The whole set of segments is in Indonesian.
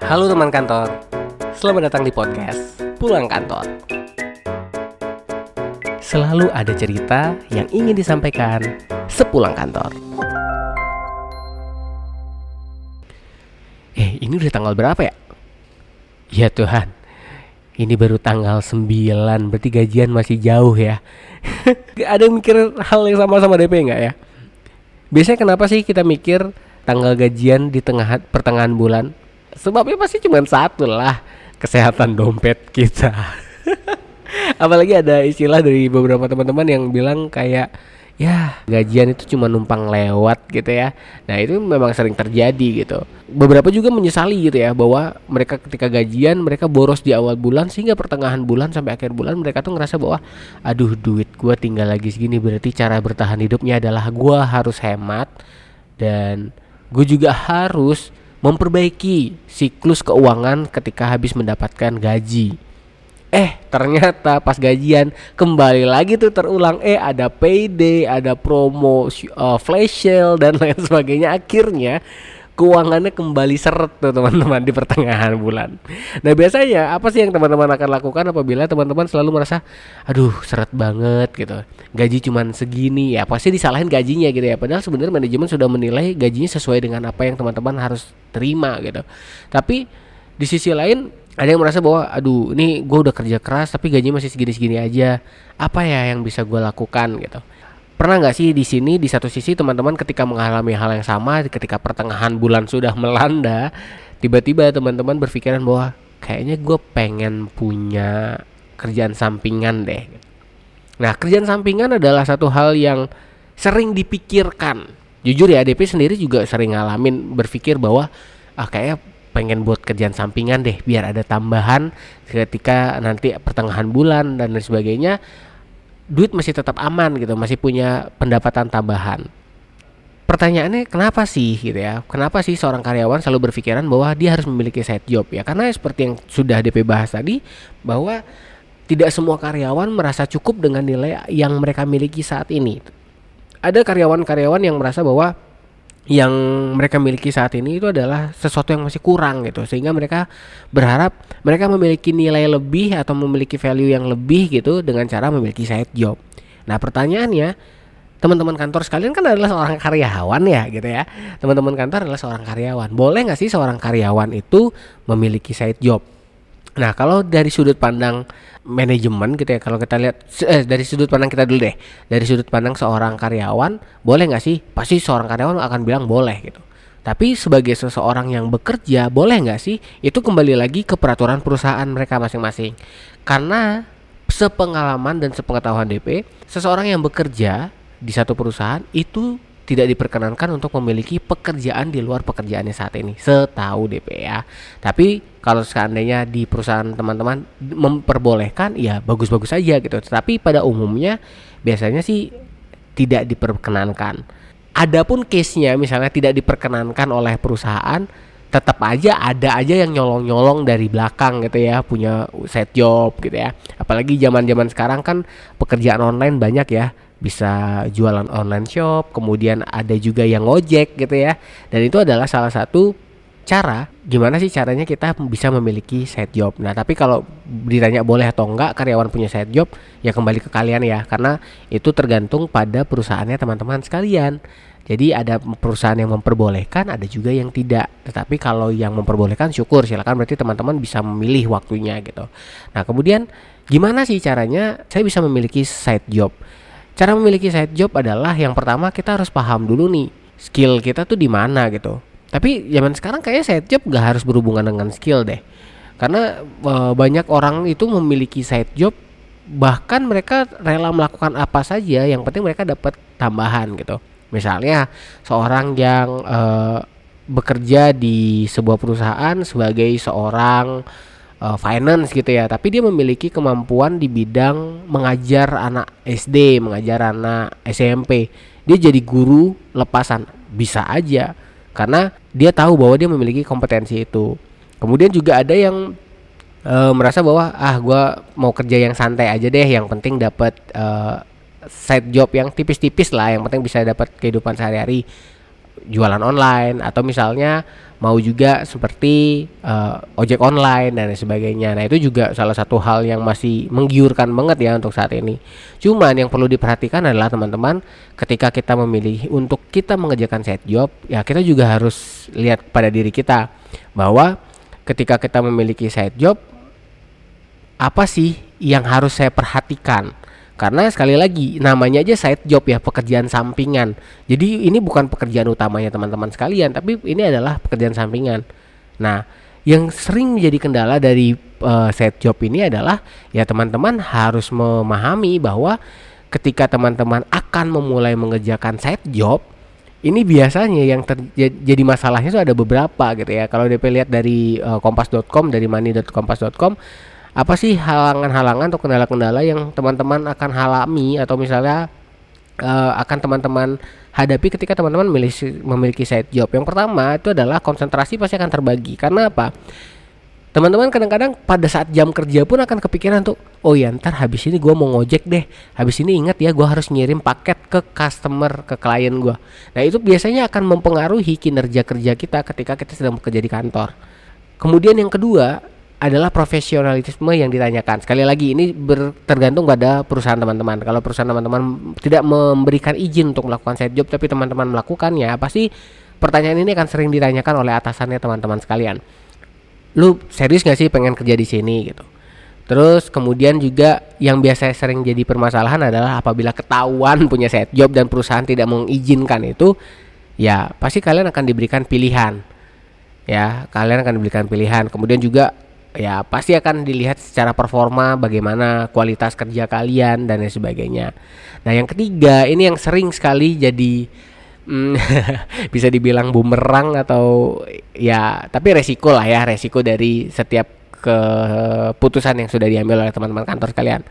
Halo teman kantor, selamat datang di podcast Pulang Kantor. Selalu ada cerita yang ingin disampaikan sepulang kantor. Eh, ini udah tanggal berapa ya? Ya Tuhan, ini baru tanggal 9, berarti gajian masih jauh ya. ada yang mikir hal yang sama sama DP nggak ya? Biasanya kenapa sih kita mikir tanggal gajian di tengah pertengahan bulan? Sebabnya pasti cuma satu lah, kesehatan dompet kita. Apalagi ada istilah dari beberapa teman-teman yang bilang kayak ya gajian itu cuma numpang lewat gitu ya. Nah itu memang sering terjadi gitu. Beberapa juga menyesali gitu ya bahwa mereka ketika gajian mereka boros di awal bulan sehingga pertengahan bulan sampai akhir bulan mereka tuh ngerasa bahwa aduh duit gua tinggal lagi segini berarti cara bertahan hidupnya adalah gua harus hemat dan gue juga harus memperbaiki siklus keuangan ketika habis mendapatkan gaji. Eh, ternyata pas gajian kembali lagi tuh terulang. Eh, ada payday, ada promo uh, flash sale dan lain sebagainya. Akhirnya keuangannya kembali seret tuh teman-teman di pertengahan bulan. Nah biasanya apa sih yang teman-teman akan lakukan apabila teman-teman selalu merasa aduh seret banget gitu. Gaji cuman segini ya pasti disalahin gajinya gitu ya. Padahal sebenarnya manajemen sudah menilai gajinya sesuai dengan apa yang teman-teman harus terima gitu. Tapi di sisi lain ada yang merasa bahwa aduh ini gue udah kerja keras tapi gaji masih segini-segini aja. Apa ya yang bisa gue lakukan? gitu pernah nggak sih di sini di satu sisi teman-teman ketika mengalami hal yang sama ketika pertengahan bulan sudah melanda tiba-tiba teman-teman berpikiran bahwa kayaknya gue pengen punya kerjaan sampingan deh. Nah kerjaan sampingan adalah satu hal yang sering dipikirkan. Jujur ya DP sendiri juga sering ngalamin berpikir bahwa ah kayak pengen buat kerjaan sampingan deh biar ada tambahan ketika nanti pertengahan bulan dan lain sebagainya duit masih tetap aman gitu, masih punya pendapatan tambahan. Pertanyaannya kenapa sih gitu ya? Kenapa sih seorang karyawan selalu berpikiran bahwa dia harus memiliki side job ya? Karena seperti yang sudah DP bahas tadi bahwa tidak semua karyawan merasa cukup dengan nilai yang mereka miliki saat ini. Ada karyawan-karyawan yang merasa bahwa yang mereka miliki saat ini itu adalah sesuatu yang masih kurang gitu. Sehingga mereka berharap mereka memiliki nilai lebih atau memiliki value yang lebih gitu dengan cara memiliki side job. Nah pertanyaannya teman-teman kantor sekalian kan adalah seorang karyawan ya gitu ya. Teman-teman kantor adalah seorang karyawan. Boleh nggak sih seorang karyawan itu memiliki side job Nah, kalau dari sudut pandang manajemen gitu ya, kalau kita lihat eh, dari sudut pandang kita dulu deh, dari sudut pandang seorang karyawan, boleh nggak sih? Pasti seorang karyawan akan bilang boleh gitu. Tapi sebagai seseorang yang bekerja, boleh nggak sih? Itu kembali lagi ke peraturan perusahaan mereka masing-masing. Karena sepengalaman dan sepengetahuan DP, seseorang yang bekerja di satu perusahaan itu tidak diperkenankan untuk memiliki pekerjaan di luar pekerjaannya saat ini. Setahu DP ya tapi kalau seandainya di perusahaan teman-teman memperbolehkan ya bagus-bagus saja gitu. Tetapi pada umumnya biasanya sih tidak diperkenankan. Adapun case-nya misalnya tidak diperkenankan oleh perusahaan tetap aja ada aja yang nyolong-nyolong dari belakang gitu ya punya set job gitu ya. Apalagi zaman-zaman sekarang kan pekerjaan online banyak ya bisa jualan online shop, kemudian ada juga yang ngojek gitu ya. Dan itu adalah salah satu cara gimana sih caranya kita bisa memiliki side job. Nah, tapi kalau ditanya boleh atau enggak karyawan punya side job, ya kembali ke kalian ya karena itu tergantung pada perusahaannya teman-teman sekalian. Jadi ada perusahaan yang memperbolehkan, ada juga yang tidak. Tetapi kalau yang memperbolehkan syukur silakan berarti teman-teman bisa memilih waktunya gitu. Nah, kemudian gimana sih caranya saya bisa memiliki side job? Cara memiliki side job adalah yang pertama kita harus paham dulu nih skill kita tuh di mana gitu. Tapi zaman sekarang kayaknya side job gak harus berhubungan dengan skill deh. Karena e, banyak orang itu memiliki side job bahkan mereka rela melakukan apa saja yang penting mereka dapat tambahan gitu. Misalnya seorang yang e, bekerja di sebuah perusahaan sebagai seorang uh, finance gitu ya. Tapi dia memiliki kemampuan di bidang mengajar anak SD mengajar anak SMP dia jadi guru lepasan. Bisa aja karena dia tahu bahwa dia memiliki kompetensi itu. Kemudian juga ada yang uh, merasa bahwa ah gue mau kerja yang santai aja deh yang penting dapat uh, side job yang tipis-tipis lah yang penting bisa dapat kehidupan sehari-hari jualan online atau misalnya mau juga seperti uh, ojek online dan sebagainya. Nah, itu juga salah satu hal yang masih menggiurkan banget ya untuk saat ini. Cuman yang perlu diperhatikan adalah teman-teman ketika kita memilih untuk kita mengerjakan side job, ya kita juga harus lihat pada diri kita bahwa ketika kita memiliki side job apa sih yang harus saya perhatikan? Karena sekali lagi namanya aja side job ya pekerjaan sampingan. Jadi ini bukan pekerjaan utamanya teman-teman sekalian, tapi ini adalah pekerjaan sampingan. Nah, yang sering menjadi kendala dari uh, side job ini adalah ya teman-teman harus memahami bahwa ketika teman-teman akan memulai mengerjakan side job, ini biasanya yang terjadi masalahnya itu ada beberapa gitu ya. Kalau DP lihat dari uh, kompas.com, dari money.kompas.com apa sih halangan-halangan atau kendala-kendala yang teman-teman akan halami atau misalnya uh, akan teman-teman hadapi ketika teman-teman memiliki, memiliki side job. Yang pertama itu adalah konsentrasi pasti akan terbagi. Karena apa? Teman-teman kadang-kadang pada saat jam kerja pun akan kepikiran tuh, oh ya ntar habis ini gue mau ngojek deh. Habis ini ingat ya gue harus ngirim paket ke customer, ke klien gue. Nah itu biasanya akan mempengaruhi kinerja kerja kita ketika kita sedang bekerja di kantor. Kemudian yang kedua adalah profesionalisme yang ditanyakan. Sekali lagi ini ber, tergantung pada perusahaan teman-teman. Kalau perusahaan teman-teman tidak memberikan izin untuk melakukan side job tapi teman-teman melakukannya, pasti pertanyaan ini akan sering ditanyakan oleh atasannya teman-teman sekalian. Lu serius gak sih pengen kerja di sini gitu? Terus kemudian juga yang biasa sering jadi permasalahan adalah apabila ketahuan punya side job dan perusahaan tidak mengizinkan itu, ya pasti kalian akan diberikan pilihan. Ya, kalian akan diberikan pilihan. Kemudian juga ya pasti akan dilihat secara performa bagaimana kualitas kerja kalian dan lain sebagainya. Nah yang ketiga ini yang sering sekali jadi hmm, bisa dibilang bumerang atau ya tapi resiko lah ya resiko dari setiap keputusan yang sudah diambil oleh teman-teman kantor sekalian.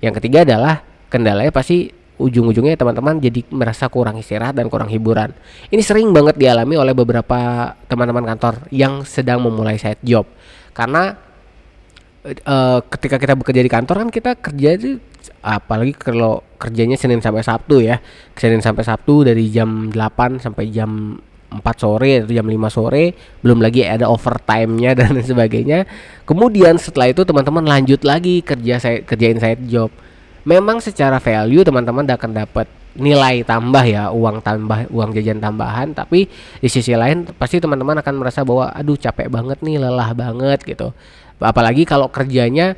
Yang ketiga adalah kendalanya pasti ujung-ujungnya teman-teman jadi merasa kurang istirahat dan kurang hiburan. Ini sering banget dialami oleh beberapa teman-teman kantor yang sedang memulai side job. Karena uh, ketika kita bekerja di kantor kan kita kerja itu apalagi kalau kerjanya Senin sampai Sabtu ya. Senin sampai Sabtu dari jam 8 sampai jam 4 sore atau jam 5 sore belum lagi ada overtime-nya dan sebagainya. Kemudian setelah itu teman-teman lanjut lagi kerja saya kerjain saya job. Memang secara value teman-teman akan dapat nilai tambah ya uang tambah uang jajan tambahan. Tapi di sisi lain pasti teman-teman akan merasa bahwa aduh capek banget nih lelah banget gitu. Apalagi kalau kerjanya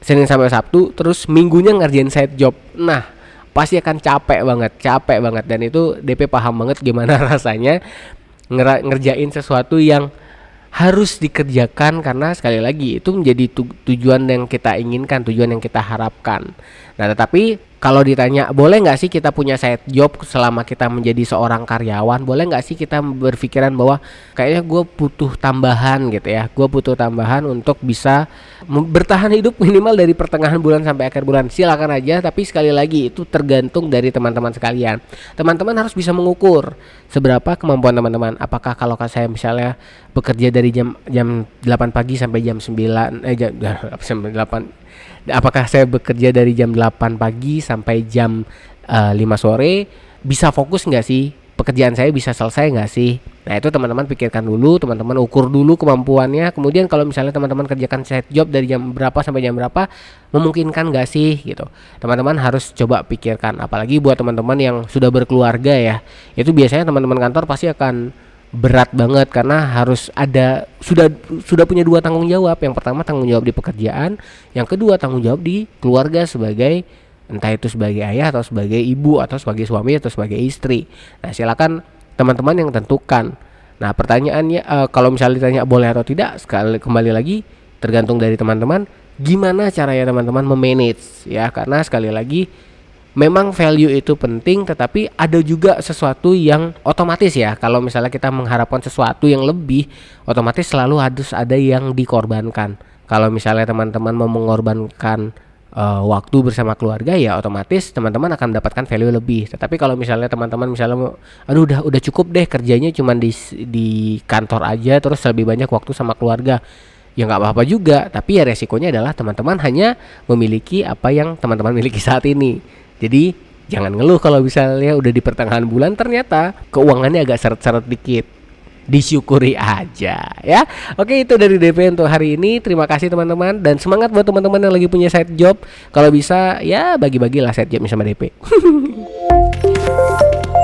Senin sampai Sabtu terus minggunya ngerjain side job. Nah pasti akan capek banget capek banget. Dan itu DP paham banget gimana rasanya ngerjain sesuatu yang harus dikerjakan. Karena sekali lagi itu menjadi tu tujuan yang kita inginkan, tujuan yang kita harapkan. Nah, tetapi kalau ditanya boleh nggak sih kita punya side job selama kita menjadi seorang karyawan? Boleh nggak sih kita berpikiran bahwa kayaknya gue butuh tambahan gitu ya? Gue butuh tambahan untuk bisa bertahan hidup minimal dari pertengahan bulan sampai akhir bulan. Silakan aja tapi sekali lagi itu tergantung dari teman-teman sekalian. Teman-teman harus bisa mengukur seberapa kemampuan teman-teman. Apakah kalau saya misalnya bekerja dari jam jam 8 pagi sampai jam 9 eh jam, jam 8 apakah saya bekerja dari jam 8 pagi sampai jam uh, eh, 5 sore? Bisa fokus nggak sih? Pekerjaan saya bisa selesai nggak sih? Nah itu teman-teman pikirkan dulu teman-teman ukur dulu kemampuannya. Kemudian kalau misalnya teman-teman kerjakan set job dari jam berapa sampai jam berapa memungkinkan nggak sih? Gitu. Teman-teman harus coba pikirkan. Apalagi buat teman-teman yang sudah berkeluarga ya itu biasanya teman-teman kantor pasti akan berat banget karena harus ada sudah sudah punya dua tanggung jawab. Yang pertama tanggung jawab di pekerjaan, yang kedua tanggung jawab di keluarga sebagai entah itu sebagai ayah atau sebagai ibu atau sebagai suami atau sebagai istri. Nah, silakan teman-teman yang tentukan. Nah, pertanyaannya uh, kalau misalnya ditanya boleh atau tidak, sekali kembali lagi tergantung dari teman-teman gimana caranya teman-teman memanage ya karena sekali lagi memang value itu penting tetapi ada juga sesuatu yang otomatis ya. Kalau misalnya kita mengharapkan sesuatu yang lebih otomatis selalu harus ada yang dikorbankan. Kalau misalnya teman-teman mau mengorbankan uh, waktu bersama keluarga ya otomatis teman-teman akan mendapatkan value lebih. Tetapi kalau misalnya teman-teman misalnya aduh udah udah cukup deh kerjanya cuma di di kantor aja terus lebih banyak waktu sama keluarga. Ya nggak apa-apa juga tapi ya resikonya adalah teman-teman hanya memiliki apa yang teman-teman miliki saat ini jadi jangan ngeluh kalau misalnya udah di pertengahan bulan ternyata keuangannya agak seret-seret dikit disyukuri aja ya. Oke itu dari DP untuk hari ini. Terima kasih teman-teman dan semangat buat teman-teman yang lagi punya side job. Kalau bisa ya bagi-bagilah side jobnya sama DP.